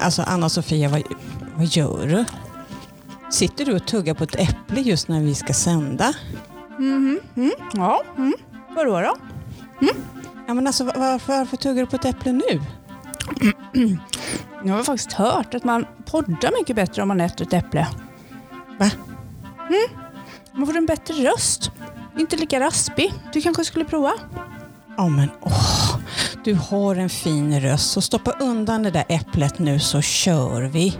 Alltså Anna-Sofia, vad, vad gör du? Sitter du och tuggar på ett äpple just när vi ska sända? Mm, mm, ja, mm. vadå då? Ja, men alltså, varför, varför tuggar du på ett äpple nu? Jag har faktiskt hört att man poddar mycket bättre om man äter ett äpple. Va? Man får en bättre röst. Inte lika raspig. Du kanske skulle prova? Ja, men åh, du har en fin röst, så stoppa undan det där äpplet nu så kör vi.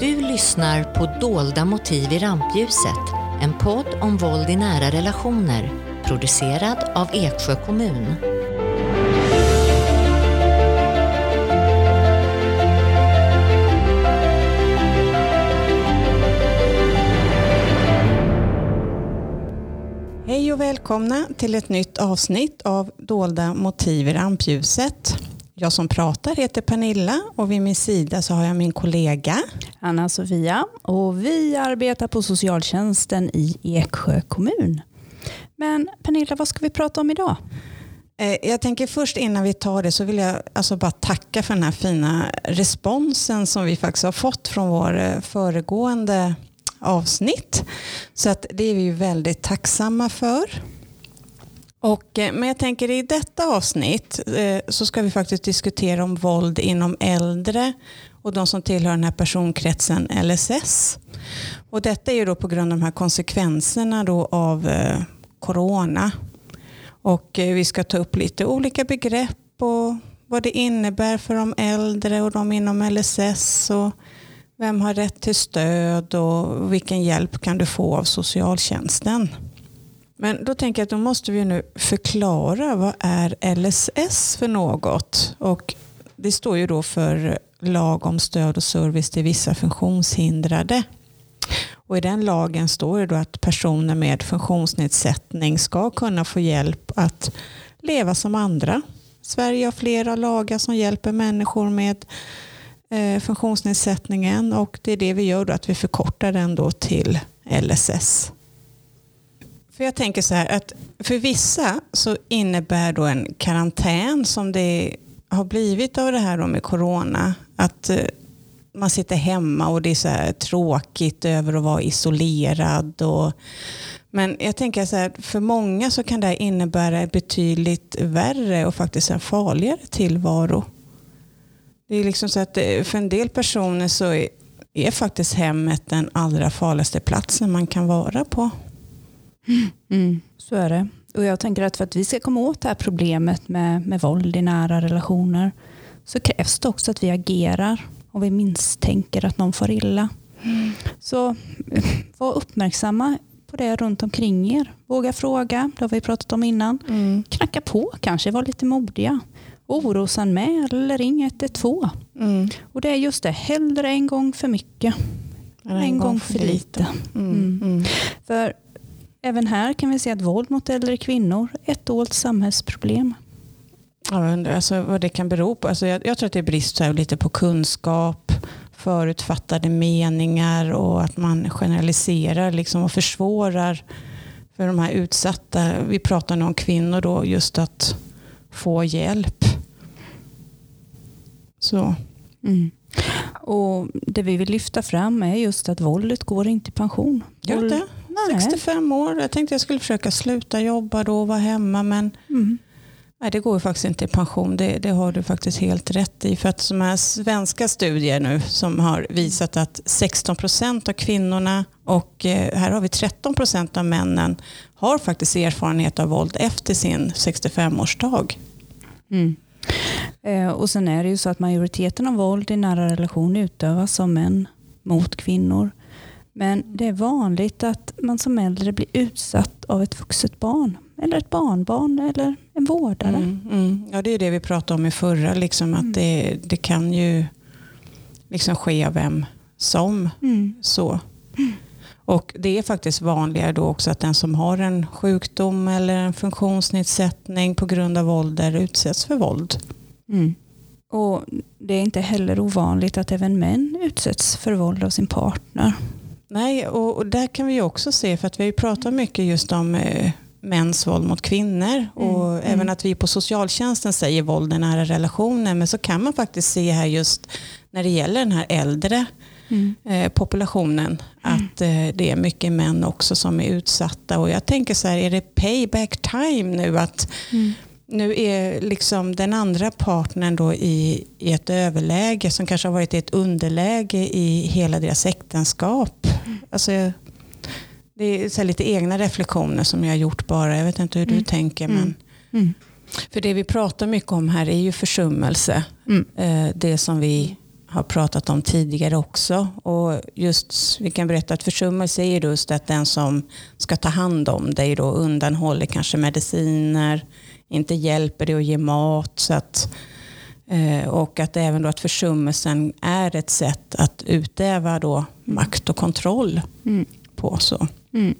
Du lyssnar på Dolda motiv i rampljuset, en podd om våld i nära relationer, producerad av Eksjö kommun. Välkomna till ett nytt avsnitt av Dolda motiv i rampljuset. Jag som pratar heter Pernilla och vid min sida så har jag min kollega. Anna-Sofia och vi arbetar på socialtjänsten i Eksjö kommun. Men Pernilla, vad ska vi prata om idag? Eh, Jag tänker först innan vi tar det så vill jag alltså bara tacka för den här fina responsen som vi faktiskt har fått från vår eh, föregående avsnitt. Så att det är vi väldigt tacksamma för. Och, eh, men jag tänker i detta avsnitt eh, så ska vi faktiskt diskutera om våld inom äldre och de som tillhör den här personkretsen LSS. Och detta är ju då på grund av de här konsekvenserna då av eh, corona. Och vi ska ta upp lite olika begrepp och vad det innebär för de äldre och de inom LSS och vem har rätt till stöd och vilken hjälp kan du få av socialtjänsten. Men då tänker jag att då måste vi nu förklara vad är LSS för något? Och det står ju då för lag om stöd och service till vissa funktionshindrade. Och I den lagen står det då att personer med funktionsnedsättning ska kunna få hjälp att leva som andra. Sverige har flera lagar som hjälper människor med Eh, funktionsnedsättningen och det är det vi gör då, att vi förkortar den då till LSS. För jag tänker så här att för vissa så innebär då en karantän som det har blivit av det här då med corona att eh, man sitter hemma och det är så här tråkigt över att vara isolerad. Och, men jag tänker så här, för många så kan det här innebära betydligt värre och faktiskt en farligare tillvaro. Det är liksom så att eh, för en del personer så är, är faktiskt hemmet den allra farligaste platsen man kan vara på. Mm, så är det. Och jag tänker att för att vi ska komma åt det här problemet med, med våld i nära relationer så krävs det också att vi agerar om vi misstänker att någon får illa. Så eh, var uppmärksamma på det runt omkring er. Våga fråga, det har vi pratat om innan. Knacka på kanske, var lite modiga. Orosanmäl eller ring 112. Mm. Och det är just det, hellre en gång för mycket En en, gång gång för för lite. Mm. Mm. Mm. För även här kan vi se att våld mot äldre kvinnor är ett dolt samhällsproblem. Jag undrar alltså vad det kan bero på. Alltså jag, jag tror att det är brist så lite på kunskap, förutfattade meningar och att man generaliserar liksom och försvårar för de här utsatta. Vi pratar nu om kvinnor då, just att få hjälp. Så. Mm. Och Det vi vill lyfta fram är just att våldet går inte i pension. Gör det? Nej. 65 år. Jag tänkte jag skulle försöka sluta jobba då och vara hemma men Mm. Nej, det går ju faktiskt inte i pension. Det, det har du faktiskt helt rätt i. För att de här svenska studier nu som har visat att 16 procent av kvinnorna och eh, här har vi 13 procent av männen har faktiskt erfarenhet av våld efter sin 65-årsdag. Mm. Eh, och sen är det ju så att majoriteten av våld i nära relation utövas av män mot kvinnor. Men det är vanligt att man som äldre blir utsatt av ett vuxet barn eller ett barnbarn eller en vårdare. Mm, mm. Ja, det är det vi pratade om i förra, liksom, att Mm. det, det kan ju liksom ske av vem som. Mm. Så. Och det är faktiskt vanligare då också att den som har en sjukdom eller en funktionsnedsättning på grund av ålder utsätts för våld. Mm. Och Det är inte heller ovanligt att även män utsätts för våld av sin partner. Nej, och, och där kan vi också se, för att vi har pratat mycket just om eh, mäns våld mot kvinnor och Mm, även att vi på socialtjänsten säger våld i nära relationer. Men så kan man faktiskt se här just när det gäller den här äldre Mm. eh, populationen att eh, det är mycket män också som är utsatta. Och jag tänker så här, är det payback time nu? att Mm. nu är liksom den andra partnern då i, i ett överläge som kanske har varit i ett underläge i hela deras äktenskap. Alltså, det är så lite egna reflektioner som jag har gjort bara. Jag vet inte hur du Mm. tänker. Mm. Men Mm. för det vi pratar mycket om här är ju försummelse. Mm. Eh, Det som vi har pratat om tidigare också. Och just, vi kan berätta att försummelse är just att den som ska ta hand om dig då undanhåller kanske mediciner, inte hjälper dig att ge mat. Så att, eh, och att även då att försummelsen är ett sätt att utöva då makt och kontroll Mm. på. Så. Mm.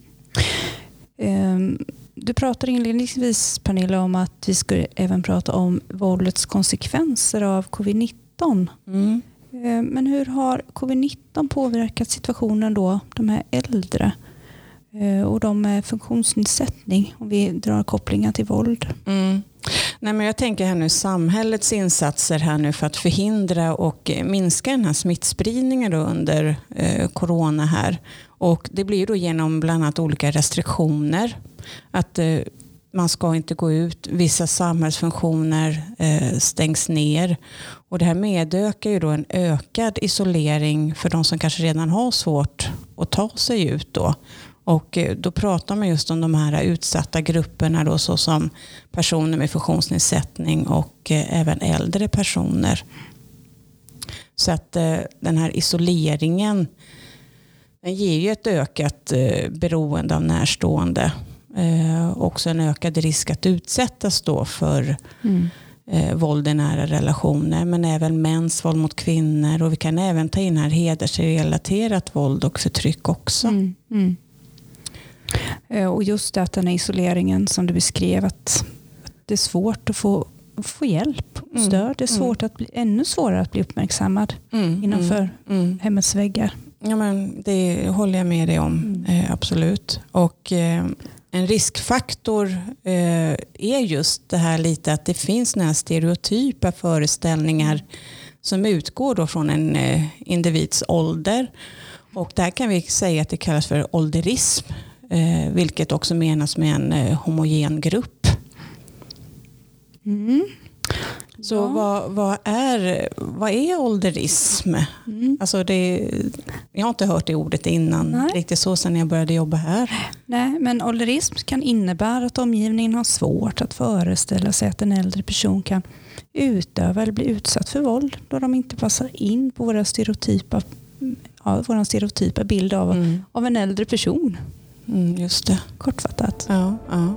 Ehm, Du pratade inledningsvis Pernilla om att vi skulle även prata om våldets konsekvenser av covid-19. Mm. Eh, men hur har covid-19 påverkat situationen då, de här äldre eh, och de med funktionsnedsättning om vi drar kopplingar till våld? Mm. Nej, men jag tänker här nu samhällets insatser här nu för att förhindra och minska den här smittspridningen då under eh, corona här. Och det blir då genom bland annat olika restriktioner. Att eh, man ska inte gå ut, vissa samhällsfunktioner eh, stängs ner. Och det här medökar ju då en ökad isolering för de som kanske redan har svårt att ta sig ut då. Och eh, då pratar man just om de här utsatta grupperna då, såsom personer med funktionsnedsättning och eh, även äldre personer. Så att eh, den här isoleringen den ger ju ett ökat eh, beroende av närstående. Eh, också en ökad risk att utsättas då för eh, våld i nära relationer men även mäns våld mot kvinnor och vi kan även ta in här hedersrelaterat våld och förtryck också. Mm. Mm. Eh, Och just det att den här isoleringen som du beskrev att det är svårt att få, få hjälp och Mm. stöd. Det är svårt att bli, ännu svårare att bli uppmärksammad Mm, innanför mm, mm. hemmets väggar. Ja, men det håller jag med dig om, Mm. eh, absolut. Och eh, en riskfaktor eh, är just det här lite att det finns några stereotypa föreställningar som utgår då från en eh, individs ålder. Och där kan vi säga att det kallas för ålderism, eh, vilket också menas med en eh, homogen grupp. Mm. Så Ja. vad, vad, är, vad är ålderism? Mm. Alltså det, jag har inte hört det ordet innan, Nej. riktigt så sen jag började jobba här. Nej, men ålderism kan innebära att omgivningen har svårt att föreställa sig att en äldre person kan utöva eller bli utsatt för våld då de inte passar in på våra stereotypa, ja, vår stereotypa bild av, Mm. av en äldre person. Mm, just det. Kortfattat. Ja, ja.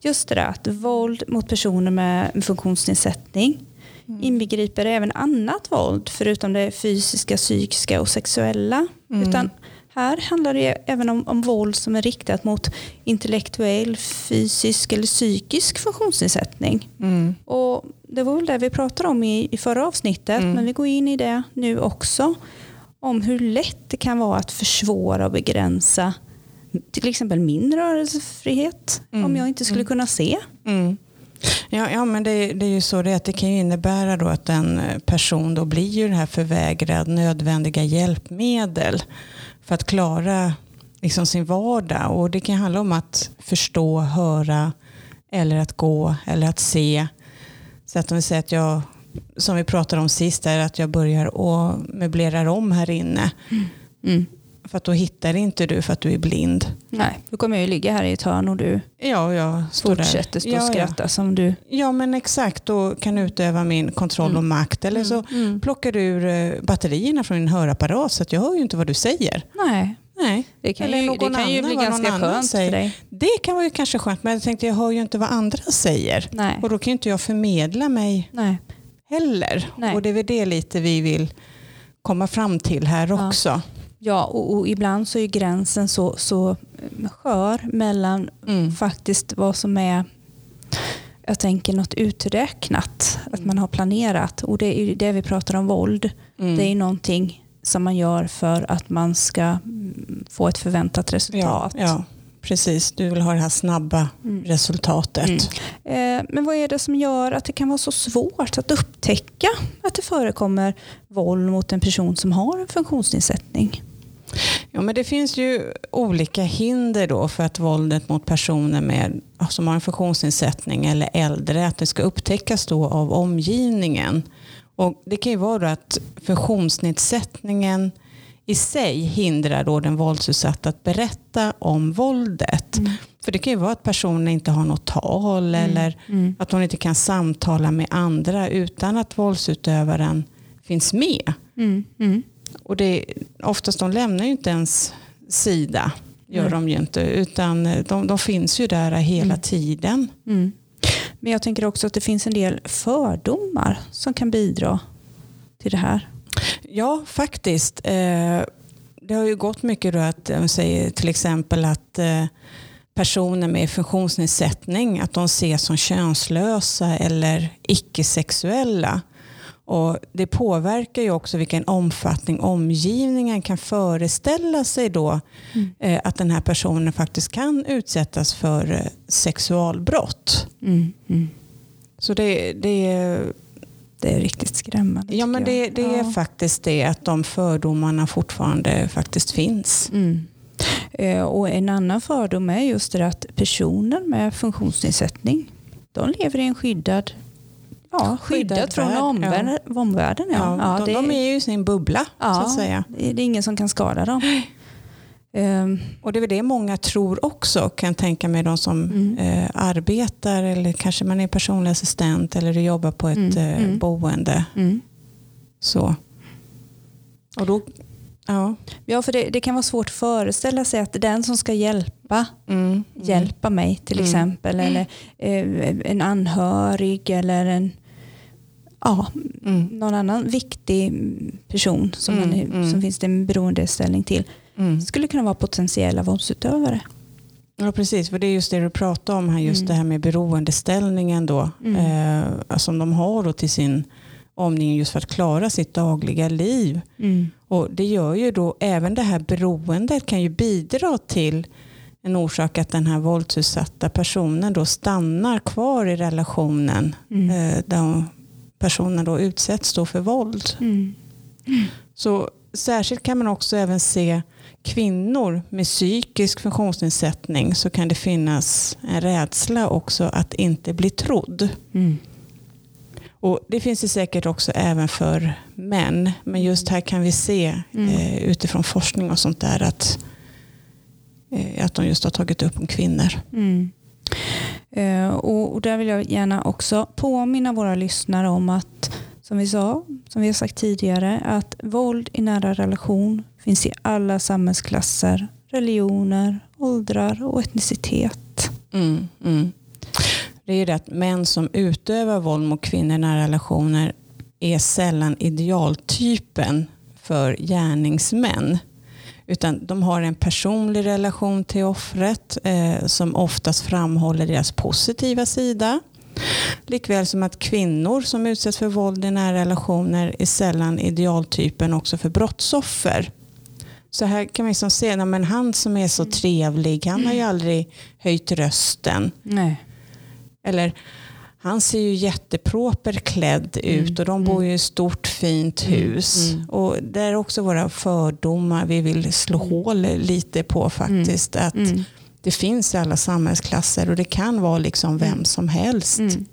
Just det där att våld mot personer med funktionsnedsättning inbegriper även annat våld förutom det fysiska, psykiska och sexuella. Mm. Utan här handlar det även om, om våld som är riktat mot intellektuell, fysisk eller psykisk funktionsnedsättning. Mm. Och det var väl det vi pratade om i, i förra avsnittet, Mm. men vi går in i det nu också. Om hur lätt det kan vara att försvåra och begränsa till exempel min rörelsefrihet. Mm. Om jag inte skulle Mm. kunna se. Mm. Ja, ja, men det, det är ju så det att det kan ju innebära då att en person då blir ju det här förvägrad nödvändiga hjälpmedel för att klara liksom sin vardag. Och det kan handla om att förstå, höra eller att gå eller att se. Så att om vi säger att jag, som vi pratade om sist, är att jag börjar och möblerar om här inne. Mm. För att då hittar inte du för att du är blind. Nej, då kommer jag ju ligga här i ett hörn och du Ja, jag fortsätter stå ja, och ja. skratta som du. Ja men exakt, och kan utöva min kontroll och makt. Eller så Mm. plockar du ur eh, batterierna från din hörapparat så att jag hör ju inte vad du säger. Nej, Nej, det kan Eller ju, det någon kan ju bli ganska skönt säger. för dig. det kan vara ju kanske skönt men jag tänkte jag hör ju inte vad andra säger. Nej. Och då kan ju inte jag förmedla mig Nej. heller. Nej. Och det är väl det lite vi vill komma fram till här Ja. också. Ja, och, och ibland så är gränsen så, så skör mellan Mm. faktiskt vad som är jag tänker något uträknat, att man har planerat. Och det är ju det vi pratar om våld. Mm. Det är ju någonting som man gör för att man ska mm, få ett förväntat ja, resultat. ja, precis. Du vill ha det här snabba Mm. resultatet. Eh, Men vad är det som gör att det kan vara så svårt att upptäcka att det förekommer våld mot en person som har en funktionsnedsättning? Ja, men det finns ju olika hinder då för att våldet mot personer med, som har en funktionsnedsättning eller äldre, att det ska upptäckas då av omgivningen. Och det kan ju vara att funktionsnedsättningen i sig hindrar då den våldsutsatta att berätta om våldet. För det kan ju vara att personen inte har något tal eller att hon inte kan samtala med andra utan att våldsutövaren finns med. Mm. Mm. Och det, oftast de lämnar ju inte ens sida, gör Nej. de ju inte, utan de, de finns ju där hela Mm. tiden. Mm. Men jag tänker också att det finns en del fördomar som kan bidra till det här. Ja, faktiskt. Eh, det har ju gått mycket då att, jag säger till exempel att eh, personer med funktionsnedsättning, att de ses som könslösa eller icke-sexuella. Och det påverkar ju också vilken omfattning omgivningen kan föreställa sig då Mm. eh, att den här personen faktiskt kan utsättas för eh, sexualbrott. Mm. Mm. Så det, det, Det är riktigt skrämmande. ja, men det, det är Ja. faktiskt det att de fördomarna fortfarande faktiskt finns. Mm. Eh, Och en annan fördom är just det att personer med funktionsnedsättning de lever i en skyddad Ja, skyddat från värld, omvärlden. omvärlden ja. Ja, Ja, de, det, de är ju i sin bubbla så Ja. att säga. det är ingen som kan skada dem. Ehm, Och det är väl det många tror också, kan jag tänka mig, de som Mm. eh, arbetar eller kanske man är personlig assistent eller du jobbar på ett Mm, eh, mm. boende. mm. Så. Och då, ja. Ja, för det, det kan vara svårt att föreställa sig att den som ska hjälpa Mm. hjälpa mig till Mm. exempel eller eh, en anhörig eller en ja, Mm. någon annan viktig person som, Mm, man mm. som finns det en beroendeställning till Mm. skulle kunna vara potentiella våldsutövare. Ja precis, för det är just det du pratar om här, just Mm. det här med beroendeställningen då, Mm. eh, som de har då till sin omgivning just för att klara sitt dagliga liv. Och det gör ju då, även det här beroendet kan ju bidra till en orsak att den här våldsutsatta personen då stannar kvar i relationen Mm. eh, där personen då utsätts då för våld. Mm. Så särskilt kan man också även se kvinnor med psykisk funktionsnedsättning så kan det finnas en rädsla också att inte bli trodd. Mm. Och Det finns det säkert också även för män. Men just här kan vi se Mm. eh, utifrån forskning och sånt där att, eh, att de just har tagit upp om kvinnor. Mm. Eh, och, och där vill jag gärna också påminna våra lyssnare om att, som vi sa, som vi har sagt tidigare, att våld i nära relation finns i alla samhällsklasser, religioner, åldrar och etnicitet. Mm, mm. Det är ju det att män som utövar våld mot kvinnor i nära relationer är sällan idealtypen för gärningsmän. Utan de har en personlig relation till offret eh, som oftast framhåller deras positiva sida. Likväl som att kvinnor som utsätts för våld i nära relationer är sällan idealtypen också för brottsoffer. Så här kan man liksom se, men han som är så trevlig, han har ju aldrig höjt rösten. Nej. Eller han ser ju jätteproper klädd ut och de bor ju i ett stort fint hus. Mm. Och det är också våra fördomar vi vill slå hål lite på faktiskt. Att Mm. det finns i alla samhällsklasser och det kan vara liksom vem som helst. Mm.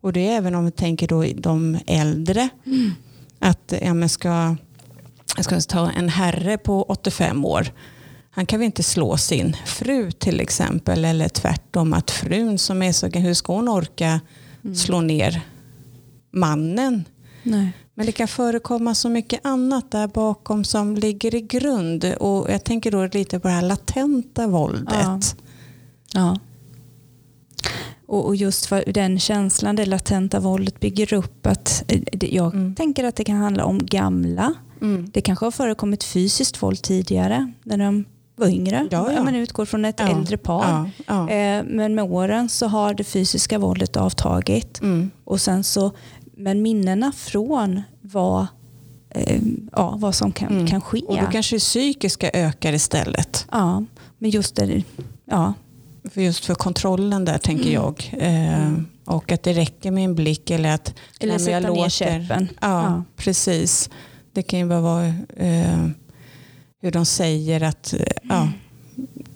Och det är även om vi tänker då de äldre. Mm. Att ja, men ska, jag ska ta en herre på 85 år. Han kan väl inte slå sin fru till exempel. Eller tvärtom att frun som är så, hur ska hon orka Mm. slå ner mannen? Nej. Men det kan förekomma så mycket annat där bakom som ligger i grund. Och jag tänker då lite på det här latenta våldet. Ja. Och, och just för den känslan det latenta våldet bygger upp. Att, eh, jag Mm. tänker att det kan handla om gamla. Mm. Det kanske har förekommit fysiskt våld tidigare. När de var yngre. Ja, ja. Man utgår från ett Ja, äldre par. Ja. Eh, Men med åren så har det fysiska våldet avtagit. Mm. Och sen så, men minnena från vad, eh, ja, vad som kan, Mm. kan ske. Och då kanske det psykiska ökar istället. Ja, men just det, ja, För just för kontrollen där tänker Mm. jag. Eh, och att det räcker med en blick eller att eller jag sätta ner låter- käppen. Ja, Ja. precis. Det kan ju bara vara eh, hur de säger att eh, ja,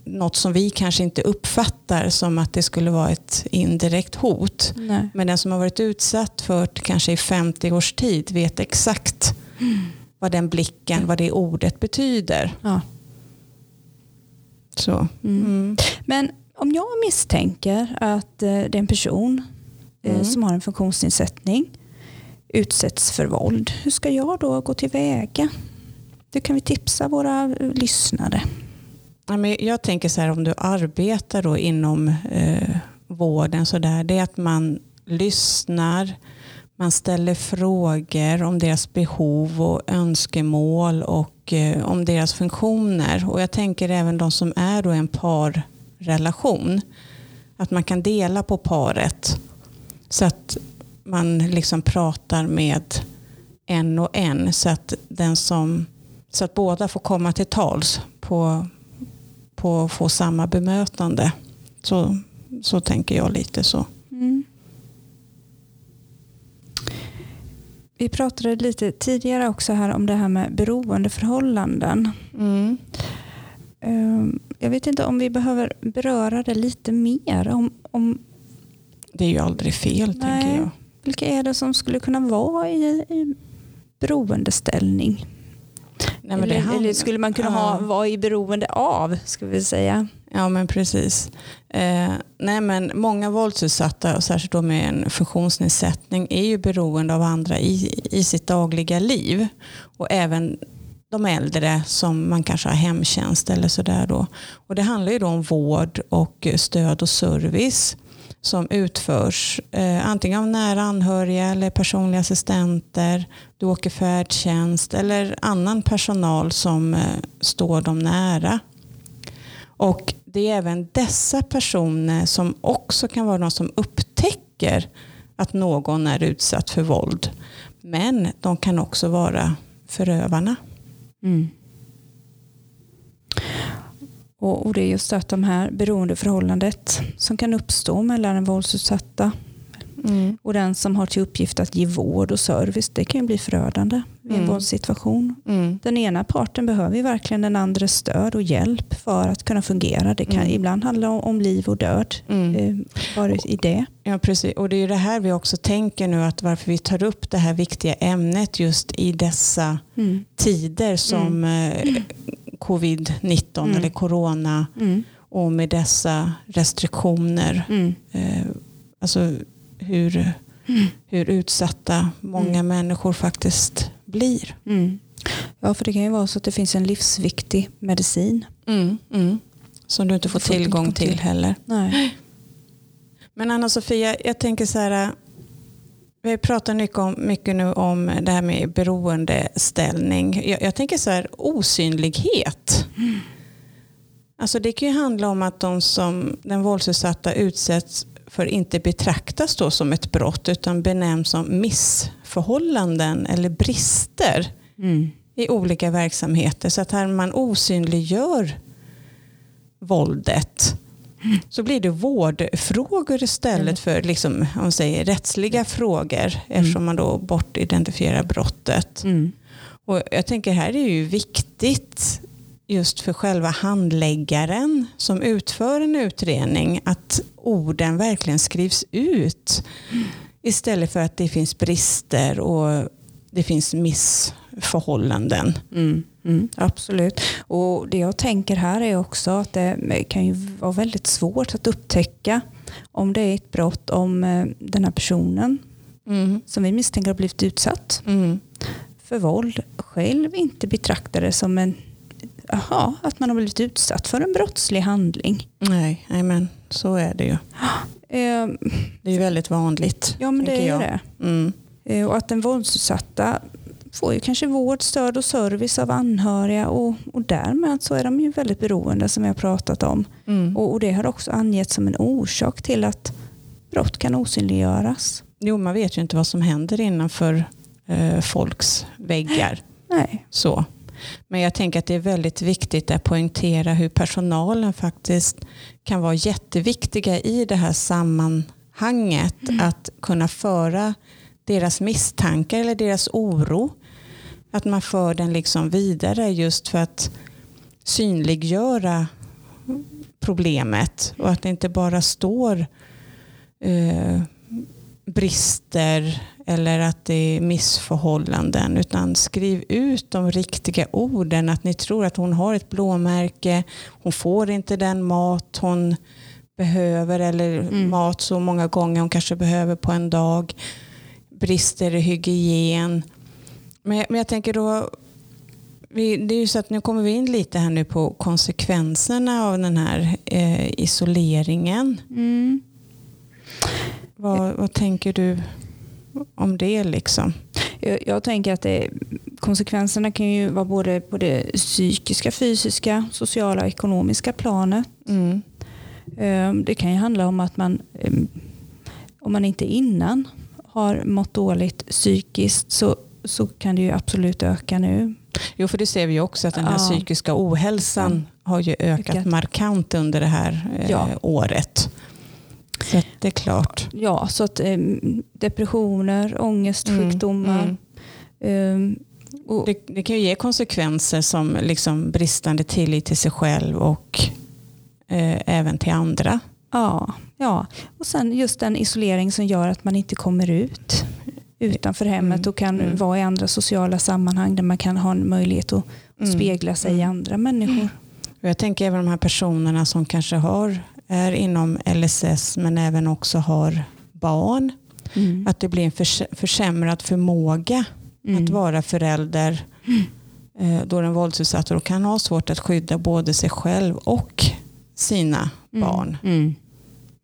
något som vi kanske inte uppfattar som att det skulle vara ett indirekt hot. Nej. Men den som har varit utsatt för det kanske i 50 års tid vet exakt vad den blicken, vad det ordet betyder. Ja. Så. Mm. Mm. Men om jag misstänker att eh, det är en person eh, Mm. som har en funktionsnedsättning utsätts för våld, hur ska jag då gå tillväga? Det kan vi tipsa våra eh, lyssnare. Ja, men jag tänker så här om du arbetar då inom eh, vården så där, det är att man lyssnar, man ställer frågor om deras behov och önskemål och eh, om deras funktioner. Och jag tänker även de som är då en parrelation. Att man kan dela på paret så att man liksom pratar med en och en så att, den som, så att båda får komma till tals på, på få samma bemötande. Så, så tänker jag lite så. Mm. Vi pratade lite tidigare också här om det här med beroendeförhållanden. Mm. Ehm, Jag vet inte om vi behöver beröra det lite mer. Om, om Det är ju aldrig fel tänker Nej. jag. vilka är det som skulle kunna vara i, i beroendeställning? Nej, eller, eller skulle man kunna ha, vara i beroende av, ska vi säga. Ja men precis. Eh, nej men många våldsutsatta och särskilt då med en funktionsnedsättning är ju beroende av andra i, i sitt dagliga liv. Och även de äldre som man kanske har hemtjänst eller sådär då. Och det handlar ju då om vård och stöd och service som utförs eh, antingen av nära anhöriga eller personliga assistenter. Du åker färdtjänst eller annan personal som eh, står dem nära. Och det är även dessa personer som också kan vara de som upptäcker att någon är utsatt för våld. Men de kan också vara förövarna. Mm. Och, och det är just att de här beroendeförhållandet som kan uppstå mellan den våldsutsatta och den som har till uppgift att ge vård och service, det kan ju bli förödande i en Mm. våldssituation. Mm. Den ena parten behöver ju verkligen den andres stöd och hjälp för att kunna fungera. Det kan Mm. ibland handla om, liv och död. Mm. Eh, bara i det. Ja, precis. Och det är det här vi också tänker nu att varför vi tar upp det här viktiga ämnet just i dessa Mm. tider som eh, covid-19 Mm. eller corona Mm. och med dessa restriktioner. Mm. Eh, alltså hur, hur utsatta många Mm. människor faktiskt blir. Mm. Ja, för det kan ju vara så att det finns en livsviktig medicin. Mm, mm. Som du inte får får tillgång tillgång till till. heller. Nej. Men Anna-Sofia, jag tänker så här. Vi pratar mycket, om, mycket nu om det här med beroendeställning. Jag, jag tänker så här, osynlighet. Alltså det kan ju handla om att de som den våldsutsatta utsätts för inte betraktas då som ett brott utan benämns som missförhållanden eller brister Mm. i olika verksamheter. Så att här man osynliggör våldet så blir det vårdfrågor istället för liksom, om man säger, rättsliga frågor eftersom man då bortidentifierar brottet. Mm. Och jag tänker här är ju viktigt just för själva handläggaren som utför en utredning att orden verkligen skrivs ut istället för att det finns brister och det finns missförhållanden. Mm, mm, absolut. Och Det jag tänker här är också att det kan ju vara väldigt svårt att upptäcka om det är ett brott om eh, den här personen Mm. som vi misstänker har blivit utsatt Mm. för våld själv inte betraktar det som en Aha, att man har blivit utsatt för en brottslig handling. Nej, men så är det ju. Eh, Det är ju väldigt vanligt. ja men det är jag. det. Mm. Eh, och att den våldsutsatta får ju kanske vård, stöd och service av anhöriga och, och därmed så är de ju väldigt beroende som vi har pratat om. Mm. Och, och det har också angetts som en orsak till att brott kan osynliggöras. Jo, man vet ju inte vad som händer innanför eh, folks väggar. Nej. Så. Men jag tänker att det är väldigt viktigt att poängtera hur personalen faktiskt kan vara jätteviktiga i det här sammanhanget. Att kunna föra deras misstankar eller deras oro. Att man för den liksom vidare just för att synliggöra problemet. Och att det inte bara står eh, brister eller att det är missförhållanden. Utan skriv ut de riktiga orden. Att ni tror att hon har ett blåmärke. Hon får inte den mat hon behöver eller Mm. mat så många gånger hon kanske behöver på en dag. Brister i hygien. Men, jag- men jag tänker då vi, det är ju så att nu kommer vi in lite här nu på konsekvenserna av den här eh, isoleringen. Mm. Vad, vad tänker du om det liksom? Jag, jag tänker att det, konsekvenserna kan ju vara både på det psykiska, fysiska, sociala och ekonomiska planet. Mm. Ehm, Det kan ju handla om att man, ehm, om man inte innan har mått dåligt psykiskt så, så kan det ju absolut öka nu. Jo, för det ser vi ju också att den här Ja. psykiska ohälsan har ju ökat Ökat. markant under det här eh, Ja. året. Så det är klart. Ja, så att ehm, depressioner, ångestsjukdomar. Mm, ehm, och, Det, det kan ju ge konsekvenser som liksom bristande tillit till sig själv och eh, även till andra. ja, ja, och sen just den isolering som gör att man inte kommer ut utanför hemmet Mm, och kan mm. vara i andra sociala sammanhang där man kan ha en möjlighet att Mm, spegla sig i mm. andra människor. Jag tänker även de här personerna som kanske har, är inom LSS men även också har barn. Mm. Att det blir en förs- försämrad förmåga Mm. att vara förälder eh, då den våldsutsatta kan ha svårt att skydda både sig själv och sina Mm. barn. Mm.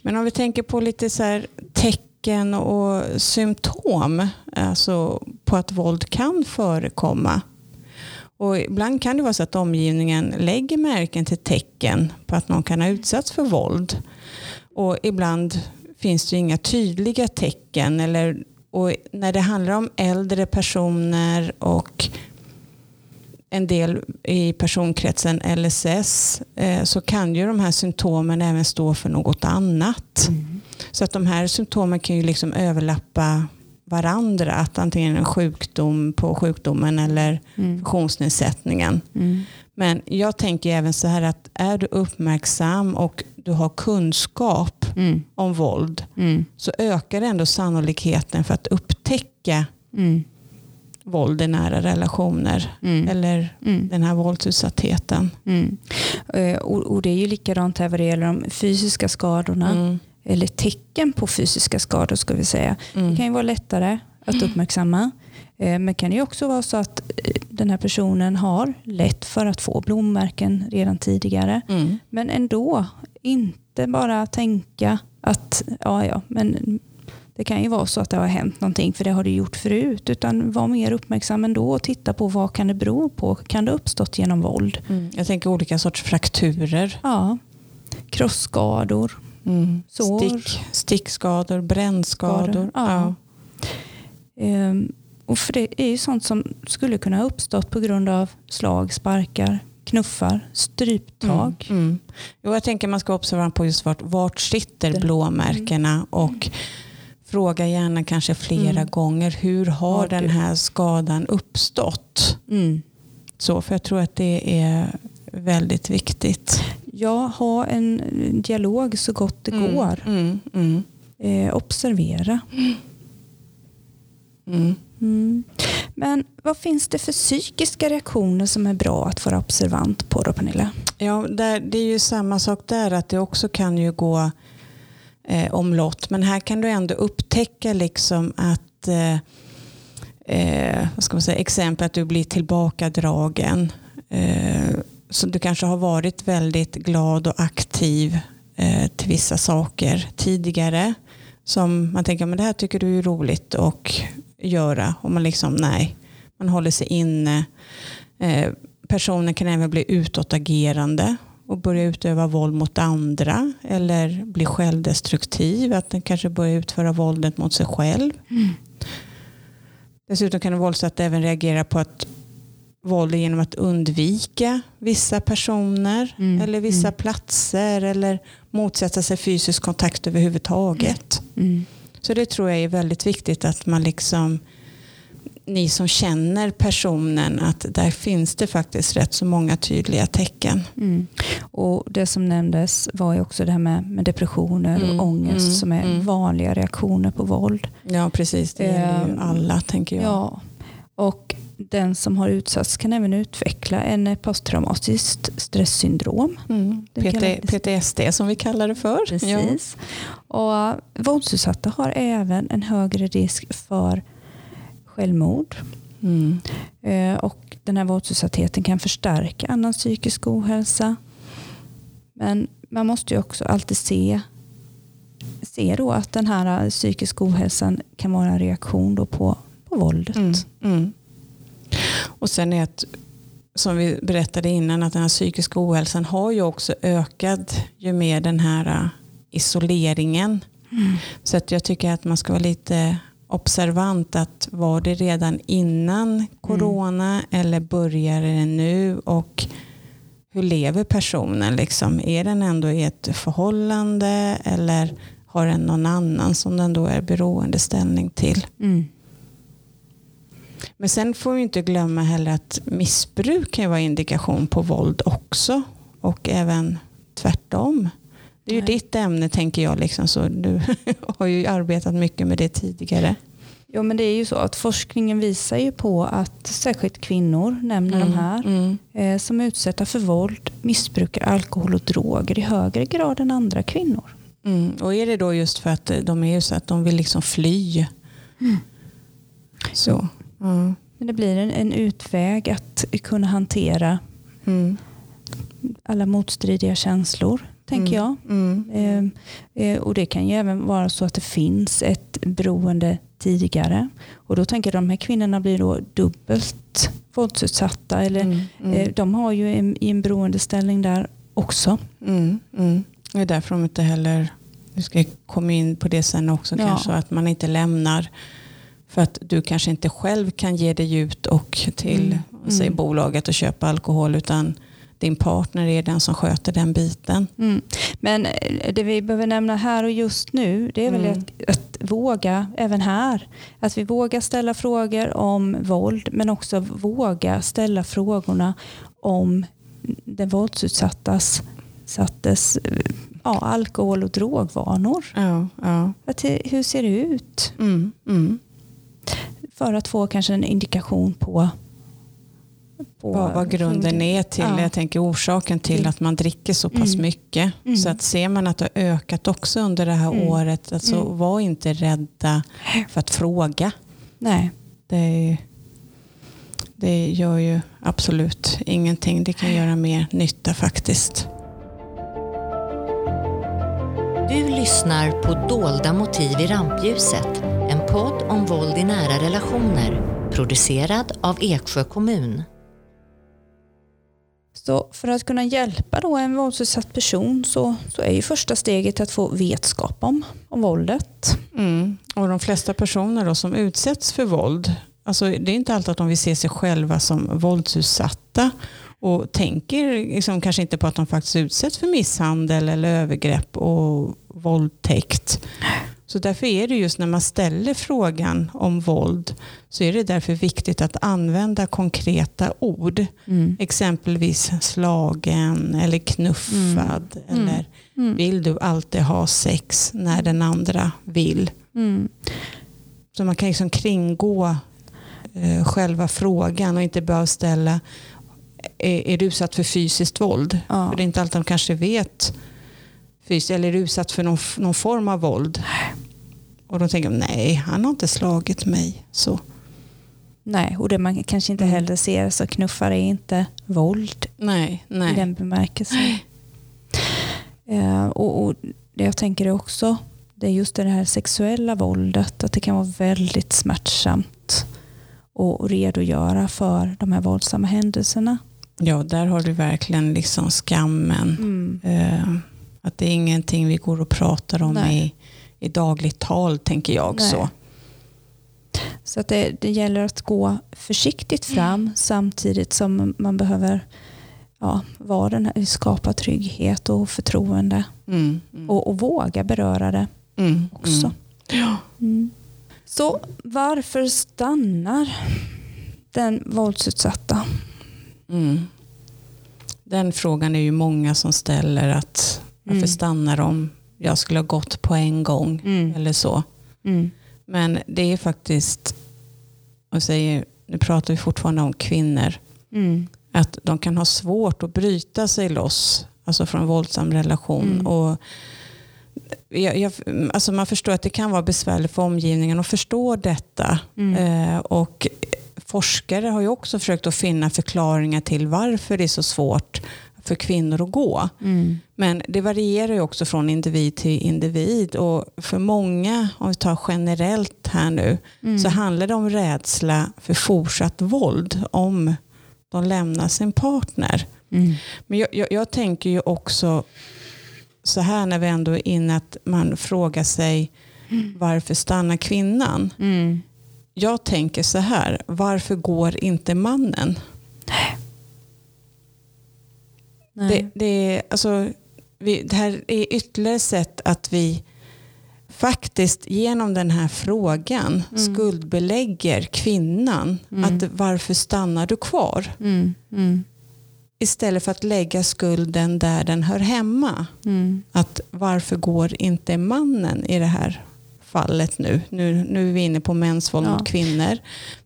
Men om vi tänker på lite så här tecken och symptom alltså på att våld kan förekomma. Och ibland kan det vara så att omgivningen lägger märken till tecken på att någon kan ha utsatts för våld. Och ibland finns det inga tydliga tecken. Eller, och när det handlar om äldre personer och en del i personkretsen LSS eh, så kan ju de här symptomen även stå för något annat. Mm. Så att de här symptomen kan ju liksom överlappa varandra. Att antingen en sjukdom på sjukdomen eller Mm. funktionsnedsättningen. Mm. Men jag tänker även så här att är du uppmärksam och du har kunskap Mm. om våld Mm. så ökar ändå sannolikheten för att upptäcka Mm. Våld i nära relationer Mm. eller Mm. den här våldsutsattheten. Mm. Eh, Och, och det är ju likadant här vad det gäller de fysiska skadorna. Mm. Eller tecken på fysiska skador ska vi säga. Det Mm. kan ju vara lättare att uppmärksamma. Eh, Men kan det också vara så att eh, den här personen har lätt för att få blommärken redan tidigare. Mm. Men ändå inte bara tänka att ja, ja, men det kan ju vara så att det har hänt någonting för det har det gjort förut. Utan var mer uppmärksam ändå och titta på vad kan det bero på. Kan det uppstått genom våld? Mm. Jag tänker olika sorts frakturer. Ja. Krossskador. Mm. Sår. Stick, stickskador, brännskador. Skador, ja. Ehm, och för det är ju sånt som skulle kunna ha uppstått på grund av slag, sparkar, knuffar, stryptag. Mm. Mm. Jo, jag tänker man ska observera på just vart, vart sitter blåmärkena och fråga gärna kanske flera Mm. gånger hur har Har den här skadan uppstått? Mm. Så, för jag tror att det är väldigt viktigt. Ja, ha en dialog så gott det Mm. går. Mm. Mm. Eh, observera. Mm. Men vad finns det för psykiska reaktioner som är bra att vara observant på då Pernilla? Ja, det är ju samma sak där att det också kan ju gå eh, omlott. Men här kan du ändå upptäcka liksom att eh, eh, vad ska man säga, exempel att du blir tillbakadragen. Eh, så du kanske har varit väldigt glad och aktiv eh, till vissa saker tidigare. Som man tänker, men det här tycker du är roligt att göra. Och man liksom, nej. man håller sig inne. Eh, personen kan även bli utåtagerande och börja utöva våld mot andra eller bli självdestruktiv, att den kanske börjar utföra våldet mot sig själv. Mm. Dessutom kan en våldsutsatt även reagera på att våld genom att undvika vissa personer Mm, eller vissa mm. platser eller motsätta sig fysisk kontakt överhuvudtaget. Mm. Så det tror jag är väldigt viktigt att man liksom ni som känner personen att där finns det faktiskt rätt så många tydliga tecken. Mm. Och Det som nämndes var ju också det här med, med depressioner Mm, och ångest mm, som är mm. vanliga reaktioner på våld. Ja precis, det gäller ju Ehm, alla tänker jag. Ja. Och den som har utsatts kan även utveckla en posttraumatiskt stresssyndrom. Mm. PT, PTSD som vi kallar det för. Ja. Precis. Och våldsutsatta har även en högre risk för självmord. Mm. Eh, Och den här våldsutsattheten kan förstärka annan psykisk ohälsa. Men man måste ju också alltid se, se då att den här psykiska ohälsan kan vara en reaktion då på, på våldet. Mm. Mm. Och sen är att, som vi berättade innan, att den här psykiska ohälsan har ju också ökat ju mer den här äh, isoleringen. Mm. Så att jag tycker att man ska vara lite observant att var det redan innan corona eller börjar det nu och hur lever personen? Liksom? Är den ändå i ett förhållande eller har den någon annan som den då är beroendeställning till? Mm. Men sen får vi inte glömma heller att missbruk kan vara indikation på våld också. Och även tvärtom. Det är ju Nej. ditt ämne tänker jag. Liksom, så du har ju arbetat mycket med det tidigare. Jo men det är ju så att forskningen visar ju på att särskilt kvinnor, nämner de här, Mm. eh, som är utsatta för våld missbrukar alkohol och droger i högre grad än andra kvinnor. Mm. Och är det då just för att de är ju så att de vill liksom fly? Så. Mm. Men det blir en, en utväg att kunna hantera Mm. alla motstridiga känslor, tänker jag. Mm. Eh, eh, och Det kan ju även vara så att det finns ett beroende tidigare. Och Då tänker jag att de här kvinnorna blir då dubbelt våldsutsatta. Eller, Mm. Mm. eh, de har ju en, i en beroendeställning där också. Mm, mm. Det är därför de inte heller, vi ska komma in på det sen också Ja. kanske, att man inte lämnar för att du kanske inte själv kan ge dig ut och till Mm, säg, mm. bolaget och köpa alkohol utan din partner är den som sköter den biten. Mm. Men eh, det vi behöver nämna här och just nu det är väl Mm. att, att våga, även här, att vi vågar ställa frågor om våld men också våga ställa frågorna om den våldsutsattas sattes, ja, alkohol och drogvanor. Ja, ja. Att, hur ser det ut? Mm, mm. För att få kanske en indikation på, på Vad, vad grunden är till, Ja. jag tänker orsaken till Till- att man dricker så pass Mm. mycket. Mm. Så att ser man att det har ökat också under det här Mm. året, alltså Mm. var inte rädda för att fråga. Nej. Det, det gör ju absolut ingenting. Det kan göra mer nytta faktiskt. Du lyssnar på Dolda motiv i rampljuset. En podd om våld i nära relationer. Producerad av Eksjö kommun. Så för att kunna hjälpa då en våldsutsatt person så, så är ju första steget att få vetskap om, om våldet. Mm. Och de flesta personer då som utsätts för våld, alltså det är inte alltid att de vill se sig själva som våldsutsatta och tänker liksom kanske inte på att de faktiskt utsätts för misshandel eller övergrepp och våldtäkt. Så därför är det just när man ställer frågan om våld så är det därför viktigt att använda konkreta ord. Exempelvis slagen eller knuffad Mm. eller Mm. vill du alltid ha sex när den andra vill? Mm. Så man kan liksom kringgå eh, själva frågan och inte bara ställa är, är du utsatt för fysiskt våld? Ja. För det är inte alltid de kanske vet fys- eller är utsatt för någon, någon form av våld? Och då tänker de nej, han har inte slagit mig. Så. Nej, och det man kanske inte Mm. heller ser så knuffar är inte våld Nej, i nej. den bemärkelsen. Eh, och, och det jag tänker är också det är just det här sexuella våldet, att det kan vara väldigt smärtsamt och redogöra för de här våldsamma händelserna. Ja, där har du verkligen liksom skammen. Mm. Eh, att det är ingenting vi går och pratar om Nej. i, i dagligt tal, tänker jag. Nej. så. Så att det, det gäller att gå försiktigt fram samtidigt som man behöver ja, vara den här, skapa trygghet och förtroende Mm, mm, och, och våga beröra det mm, också. Mm. Ja. Mm. Så varför stannar den våldsutsatta? Mm. Den frågan är ju många som ställer att varför Mm. stannar de? Jag skulle ha gått på en gång Mm. eller så. Mm. Men det är faktiskt, och säger, nu pratar vi fortfarande om kvinnor, Mm. att de kan ha svårt att bryta sig loss alltså från en våldsam relation. Mm. Och jag, jag, alltså man förstår att det kan vara besvärligt för omgivningen att förstå detta. Mm. Eh, och forskare har ju också försökt att finna förklaringar till varför det är så svårt för kvinnor att gå. Mm. Men det varierar ju också från individ till individ. Och för många, om vi tar generellt här nu, Mm. så handlar det om rädsla för fortsatt våld om de lämnar sin partner. Mm. Men jag, jag, jag tänker ju också så här när vi ändå är inne att man frågar sig varför stannar kvinnan? Mm. Jag tänker så här, varför går inte mannen? Nej. Det, det, är, alltså, vi, det här är ytterligare sätt att vi faktiskt genom den här frågan Mm. skuldbelägger kvinnan. Mm. Att varför stannar du kvar? Mm. Mm. Istället för att lägga skulden där den hör hemma. Mm. Att varför går inte mannen i det här fallet nu? Nu, nu är vi inne på mäns våld Ja. mot kvinnor.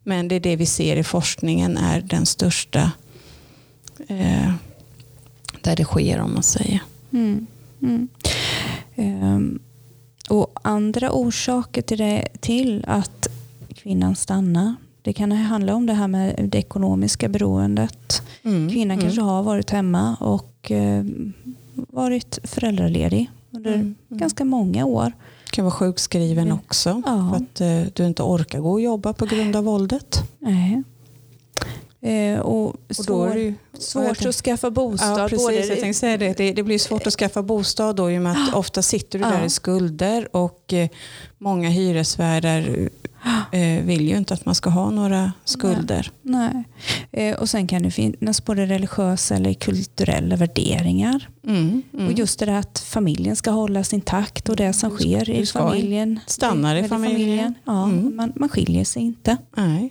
Men det är det vi ser i forskningen är den största eh, där det sker om man säger. Mm. Mm. Ehm, och andra orsaker till, det, till att kvinnan stannar. Det kan handla om det här med det ekonomiska beroendet. Mm, Kvinnan mm, kanske har varit hemma och eh, varit föräldraledig under mm, mm. ganska många år. kan vara sjukskriven också. Ja. För att eh, du inte orkar gå och jobba på grund av våldet. Nej. Eh, och Och då svår, är det svårt att skaffa bostad. Ja, precis. både- Jag tänkte säga det. det. Det blir svårt att skaffa bostad då i och med att ofta sitter du där Ja. i skulder och eh, många hyresvärdar eh, vill ju inte att man ska ha några skulder. Nej. Eh, och sen kan det finnas både religiösa eller kulturella värderingar. Mm, mm. Och just det där att familjen ska hållas intakt och det som Du ska- sker i familjen. stannar i eller familjen. Ja, Mm. man, man skiljer sig inte. Nej.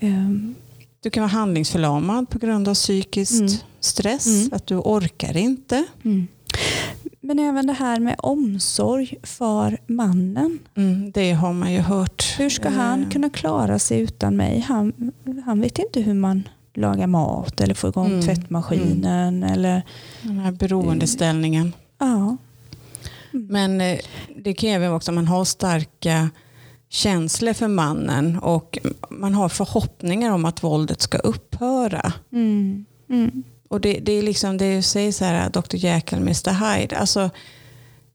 Ehm, Du kan vara handlingsförlamad på grund av psykiskt Mm. stress. Mm. Att du orkar inte. mm. Men även det här med omsorg för mannen. Mm, det har man ju hört. Hur ska han Eh, kunna klara sig utan mig? Han, han vet inte hur man lagar mat eller får igång Mm. tvättmaskinen. Eller, Den här beroendeställningen. ja. Men eh, det kan även vara också att man har starka känslor för mannen och man har förhoppningar om att våldet ska upphöra. Mm. Mm. Och det, det är liksom det säger så här Dr. Jekyll, Mr. Hyde. Alltså,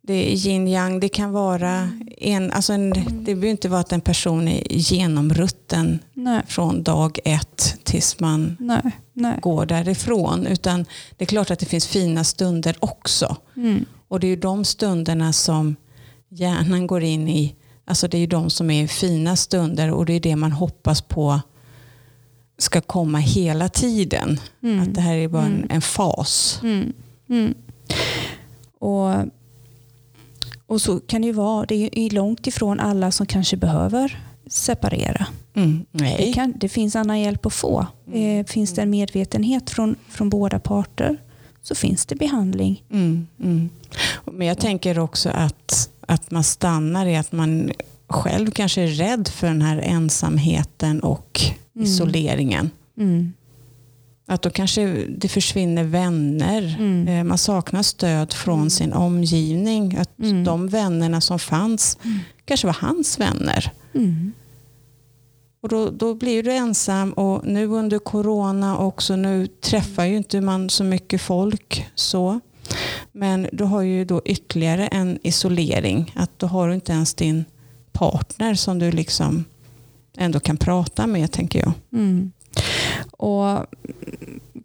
det är yin yang, det kan vara en, alltså en, det behöver inte vara att en person är genomrutten Nej, från dag ett tills man nej, nej. går därifrån. Utan det är klart att det finns fina stunder också. Mm. Och det är ju de stunderna som hjärnan går in i. Alltså det är ju de som är fina stunder och det är det man hoppas på ska komma hela tiden. Mm. Att det här är bara en, Mm. en fas. Mm. Mm. Och, och så kan det ju vara. Det är ju långt ifrån alla som kanske behöver separera. Mm. Det, kan, det finns annan hjälp att få. Mm. Eh, finns det en medvetenhet från, från båda parter så finns det behandling. Mm. Men jag tänker också att, att man stannar i att man själv kanske är rädd för den här ensamheten och Mm. isoleringen. Mm. Att då kanske det försvinner vänner. Mm. Eh, Man saknar stöd från Mm. sin omgivning. Att Mm. de vännerna som fanns Mm. kanske var hans vänner. Och då, då blir du ensam och nu under corona också, nu träffar ju inte man så mycket folk så. Men du har ju då ytterligare en isolering. Att då har du inte ens din partner som du liksom ändå kan prata med tänker jag. Mm. Och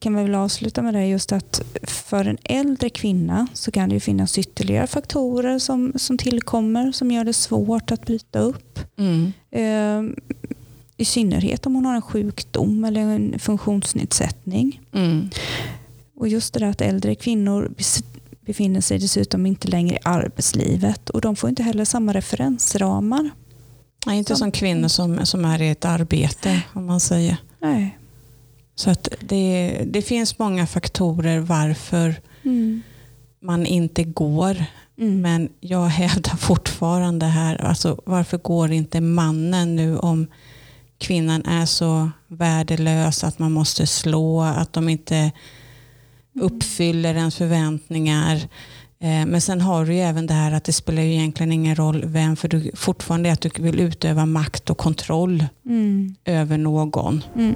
kan vi väl avsluta med det just att för en äldre kvinna så kan det ju finnas ytterligare faktorer som, som tillkommer som gör det svårt att bryta upp. Mm. Eh, I synnerhet om hon har en sjukdom eller en funktionsnedsättning. Mm. Och just det där att äldre kvinnor befinner sig dessutom inte längre i arbetslivet och de får inte heller samma referensramar. Nej, inte Som- som kvinnor som, som är i ett arbete om man säger. Nej. Så att det, det finns många faktorer varför Mm. man inte går. Mm. Men jag hävdar fortfarande här, alltså varför går inte mannen nu om kvinnan är så värdelös att man måste slå, att de inte uppfyller ens förväntningar. Eh, Men sen har du ju även det här att det spelar ju egentligen ingen roll vem, för du fortfarande är att du vill utöva makt och kontroll Mm. över någon. Mm.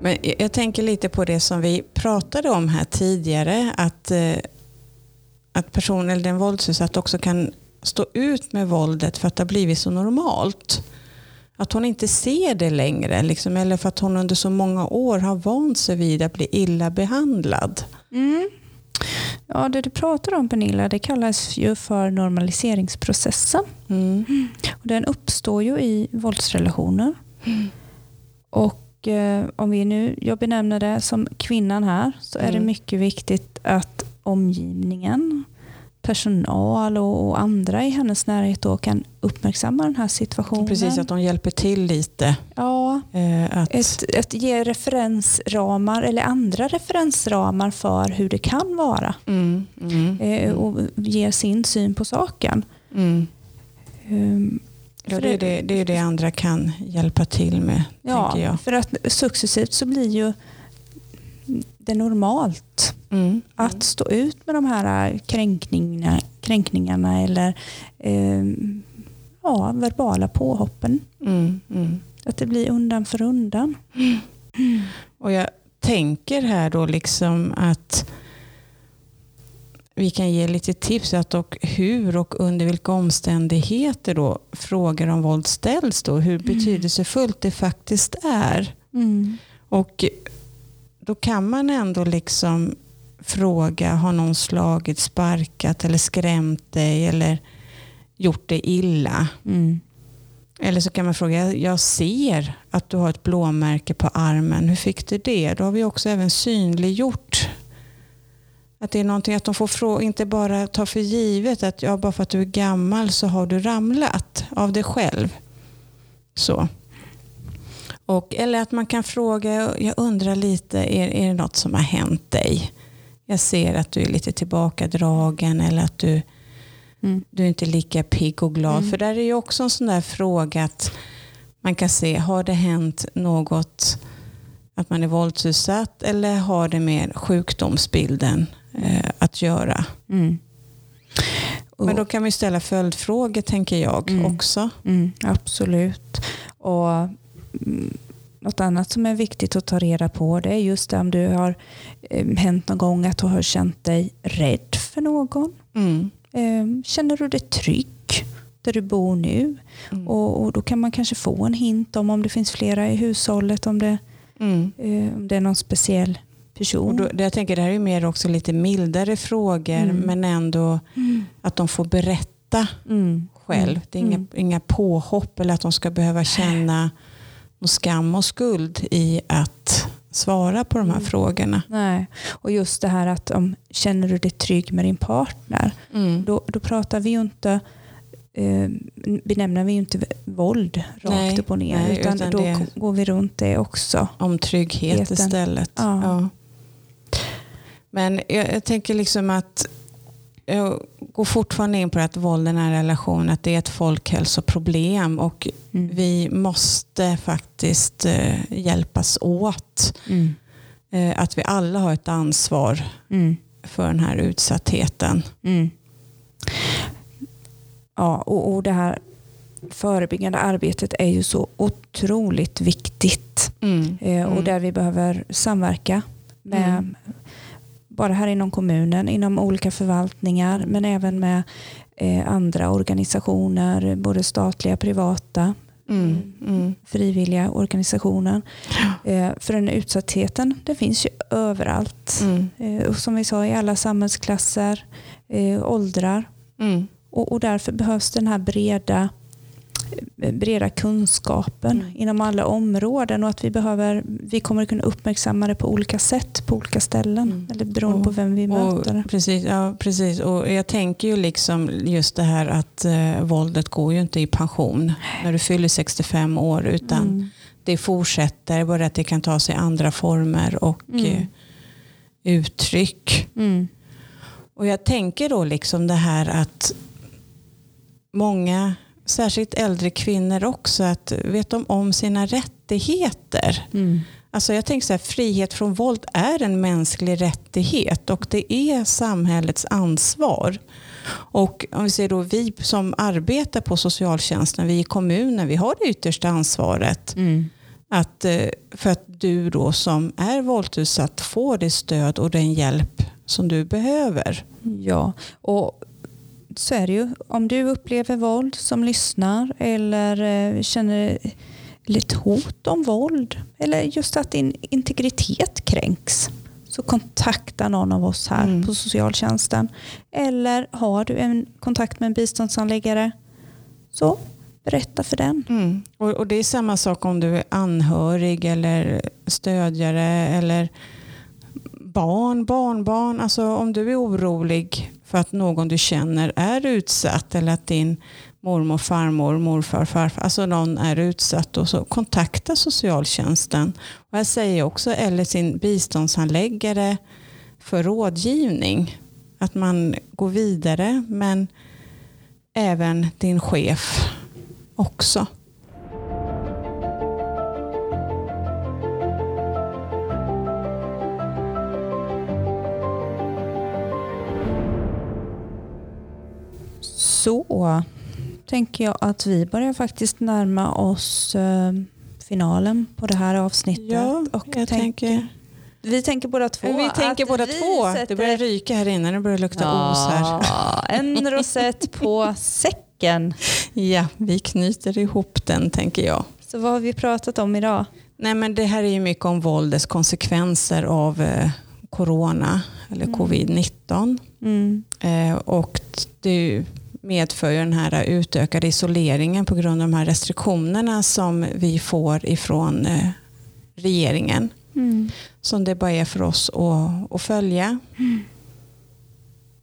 Men jag- tänker lite på det som vi pratade om här tidigare, att, eh, att personen eller den våldsutsatta också kan stå ut med våldet för att det har blivit så normalt. Att hon inte ser det längre, liksom, eller för att hon under så många år har vant sig vid att bli illa behandlad. Mm. Ja, det du pratar om Pernilla, det kallas ju för normaliseringsprocessen. Mm. Och den uppstår ju i våldsrelationer. Och eh, om vi nu, jag benämner det som kvinnan här, så är det Mm. mycket viktigt att omgivningen, personal och, andra i hennes närhet då kan uppmärksamma den här situationen. Precis, att de hjälper till lite. Ja, Eh, att, ett, ett ge referensramar eller andra referensramar för hur det kan vara. mm, mm, eh, och ge sin syn på saken. mm. Um, Ja, det, är det- det, är det andra kan hjälpa till med, Ja, för att successivt så blir ju det normalt Mm. att stå ut med de här kränkningarna, kränkningarna eller eh, ja, verbala påhoppen. Mm, mm. Att det blir undan för undan. Och jag tänker här då liksom att vi kan ge lite tips att och hur och under vilka omständigheter då frågor om våld ställs då, hur betydelsefullt det faktiskt är. Och då kan man ändå liksom fråga, har någon slagit, sparkat eller skrämt dig eller gjort dig illa? Mm. Eller så kan man fråga, "Jag- ser att du har ett blåmärke på armen. Hur fick du det? Då har vi också även synliggjort att det är någonting att de får fråga, inte bara ta för givet att ja, bara för att du är gammal så har du ramlat av dig själv. Så. Och, eller att man kan fråga, jag undrar lite, är, är det något som har hänt dig? Jag ser att du är lite tillbakadragen eller att du Mm. du är inte lika pigg och glad. Mm. För där är ju också en sån där fråga att man kan se, har det hänt något att man är våldsutsatt eller har det med sjukdomsbilden eh, att göra? Mm. Men då kan vi ställa följdfrågor tänker jag Mm. också. Mm, absolut. Och Något annat som är viktigt att ta reda på det är just det om du har eh, hänt någon gång att du har känt dig rädd för någon. Mm. Eh, känner du dig trygg där du bor nu? Mm. Och, och Då kan man kanske få en hint om om det finns flera i hushållet, om det, Mm. eh, om det är någon speciell person. Då, jag tänker det här är mer också lite mildare frågor Mm. men ändå Mm. att de får berätta Mm. själv. Det är inga, inga påhopp eller att de ska behöva känna någon skam och skuld i att svara på de här Mm. frågorna. Nej. Och just det här att om känner du dig trygg med din partner, Mm. då, då pratar vi ju inte eh, benämner vi ju inte våld rakt Nej, upp och ner nej, utan, utan då det- går vi runt det också. Om trygghet Heten. istället. Ja. Ja. Men jag, jag tänker liksom att jag går fortfarande in på att våld i nära relation, att det är ett folkhälsoproblem och Mm. vi måste faktiskt eh, hjälpas åt. Mm. Eh, att vi alla har ett ansvar Mm. för den här utsattheten. Mm. Ja, och, och det här förebyggande arbetet är ju så otroligt viktigt. Mm. Eh, och Mm. där vi behöver samverka med. Bara här inom kommunen, inom olika förvaltningar, men även med eh, andra organisationer, både statliga, privata, Mm. Mm. frivilliga organisationer. Eh, för den utsattheten, den finns ju överallt. Mm. Eh, och som vi sa, i alla samhällsklasser, åldrar. Mm. Och, och därför behövs den här breda, breda kunskapen Mm. inom alla områden och att vi, behöver, vi kommer kunna uppmärksamma det på olika sätt på olika ställen. Mm. Eller beroende Och- på vem vi möter. Precis, ja, precis. Och jag tänker ju liksom just det här att eh, våldet går ju inte i pension när du fyller 65 år utan Mm. det fortsätter, bara att det kan ta sig andra former och Mm. eh, uttryck. Mm. Och jag tänker då liksom det här att många, särskilt äldre kvinnor också, att vet de om sina rättigheter? Mm. Alltså jag tänker så här, frihet från våld är en mänsklig rättighet och det är samhällets ansvar. Och om vi ser då vi som arbetar på socialtjänsten, vi i kommunen, vi har det yttersta ansvaret Mm. att, eh, för att du då som är våldsutsatt får det stöd och den hjälp som du behöver. Ja, och så är det ju. Om du upplever våld som lyssnar eller eh, känner lite hot om våld eller just att din integritet kränks så kontakta någon av oss här Mm. på socialtjänsten. Eller har du en kontakt med en biståndsanläggare så berätta för den. Mm. Och, och det är samma sak om du är anhörig eller stödjare eller barn, barnbarn. Alltså om du är orolig för att någon du känner är utsatt eller att din mormor, farmor, morfar, farfar, alltså någon är utsatt och så kontakta socialtjänsten. Och jag säger också eller sin biståndsanläggare för rådgivning. Att man går vidare men även din chef också. Så tänker jag att vi börjar faktiskt närma oss eh, finalen på det här avsnittet. Ja, och jag tänk- tänker, Vi tänker båda två. vi tänker båda två. sätter- Det börjar ryka här inne, det börjar lukta os här. Ja, en rosett på säcken. Ja, vi knyter ihop den tänker jag. Så vad har vi pratat om idag? Nej, men det här är ju mycket om våldets konsekvenser av eh, corona eller Mm. covid-19. Mm. Eh, och det medför ju den här utökade isoleringen på grund av de här restriktionerna som vi får ifrån eh, regeringen. Mm. som det bara är för oss att, att följa.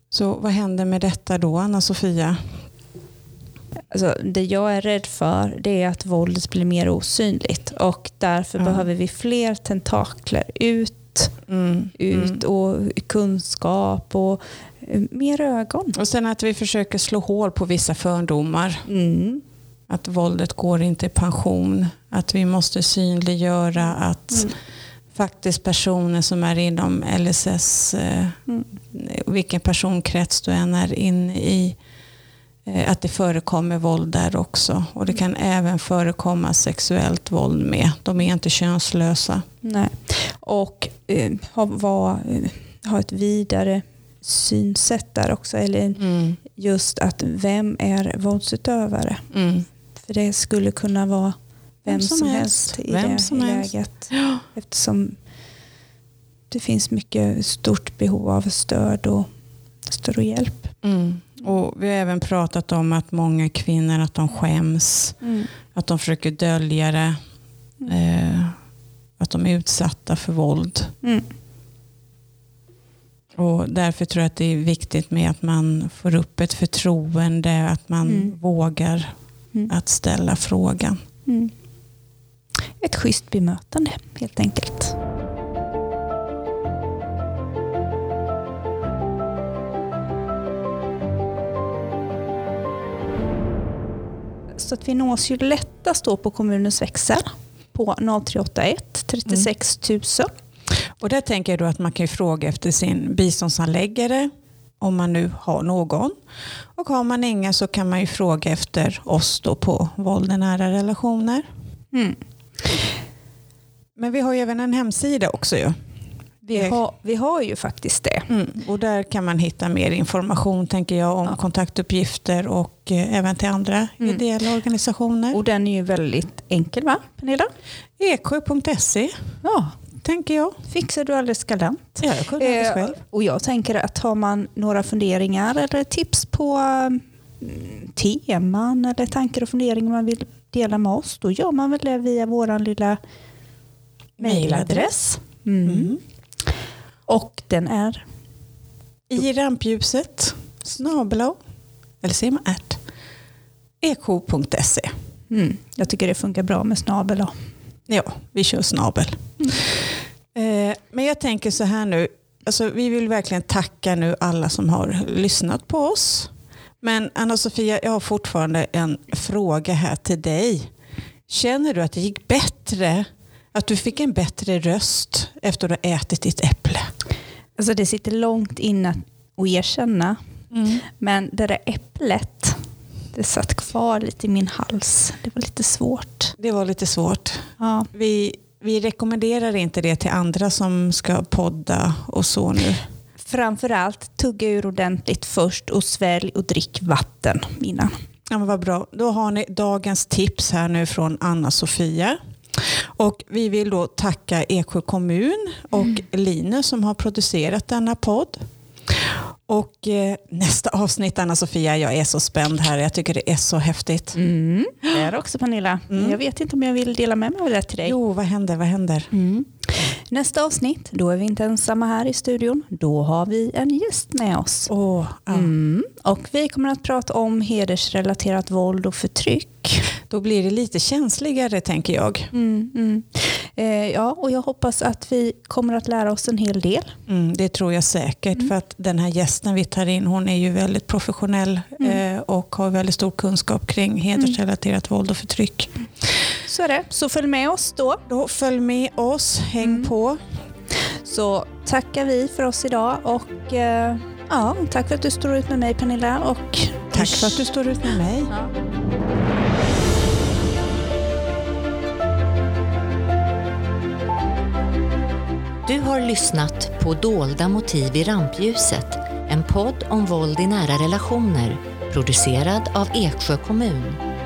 Så vad händer med detta då, Anna-Sofia? Alltså, det jag är rädd för det är att våldet blir mer osynligt och därför Ja. behöver vi fler tentakler ut, Mm. ut Mm. och kunskap och mer ögon. Och sen att vi försöker slå hål på vissa fördomar. Mm. Att våldet går inte i pension. Att vi måste synliggöra att Mm. faktiskt personer som är inom LSS, eh, Mm. vilken personkrets du än är inne i, eh, att det förekommer våld där också. Och det kan även förekomma sexuellt våld med. De är inte könslösa. Nej. Och eh, ha, var, eh, ha ett vidare synsätt där också. Eller Mm. just att vem är våldsutövare? Mm. För det skulle kunna vara vem, som, helst, i Vem det som helst. läget. Eftersom det finns mycket stort behov av stöd och, stöd och hjälp. Mm. Och vi har även pratat om att många kvinnor att de skäms, att de försöker dölja det, eh, att de är utsatta för våld. Och därför tror jag att det är viktigt med att man får upp ett förtroende, att man Mm. vågar Mm. att ställa frågan. Mm. Ett schysst bemötande helt enkelt. Så att vi nås ju lättast då på kommunens växel på 0381 36 000. Och där tänker jag då att man kan fråga efter sin biståndsanläggare om man nu har någon. Och har man inga så kan man ju fråga efter oss då på våld i nära relationer. Mm. Men vi har ju även en hemsida också ju. Vi har, vi har ju faktiskt det. Mm, och där kan man hitta mer information tänker jag om Ja. kontaktuppgifter och eh, även till andra Mm. ideella organisationer. Och den är ju väldigt enkel va, Pernilla? Eksjö.se Ja, tänker jag. fixar du alldeles galant. Ja, jag kunde Eh, själv. och jag tänker att har man några funderingar eller tips på mm, teman eller tankar och funderingar man vill dela med oss, då gör man väl det via vår lilla mejladress. Mm. Mm. Och den är I rampljuset snabel eller säger man ärt, ek.se. Mm, jag tycker det funkar bra med snabel. Ja, vi kör snabel. Eh, men jag tänker så här nu, alltså, vi vill verkligen tacka nu alla som har lyssnat på oss. Men Anna-Sofia, jag har fortfarande en fråga här till dig. Känner du att det gick bättre, att du fick en bättre röst efter att du ätit ditt äpple? Alltså det sitter långt inne att erkänna. Men det där äpplet, det satt kvar lite i min hals. Det var lite svårt. Det var lite svårt. Ja. Vi, vi rekommenderar inte det till andra som ska podda och så nu. Framförallt tugga ur ordentligt först och svälj och drick vatten innan. Ja, men vad bra. Då har ni dagens tips här nu från Anna-Sofia. Och vi vill då tacka Eksjö kommun och Linus som har producerat denna podd. Och eh, nästa avsnitt Anna-Sofia, jag är så spänd här. Jag tycker det är så häftigt. Mm. Det är också Pernilla. Jag vet inte om jag vill dela med mig av det till dig. Jo, vad händer? Vad händer? Mm. Nästa avsnitt, då är vi inte ensamma här i studion. Då har vi en gäst med oss. Åh, ja. Mm. Och vi kommer att prata om hedersrelaterat våld och förtryck. Då blir det lite känsligare tänker jag. Mm, mm. Eh, ja, och jag hoppas att vi kommer att lära oss en hel del. Mm, det tror jag säkert. För att den här gästen vi tar in, hon är ju väldigt professionell eh, och har väldigt stor kunskap kring hedersrelaterat våld och förtryck. Så är det. Så följ med oss då. Då följ med oss, häng på. Så tackar vi för oss idag och eh, ja, tack för att du står ut med mig Pernilla. Och Tack för att du står ut med mig. Ja. Du har lyssnat på Dolda motiv i rampljuset, en podd om våld i nära relationer, producerad av Eksjö kommun.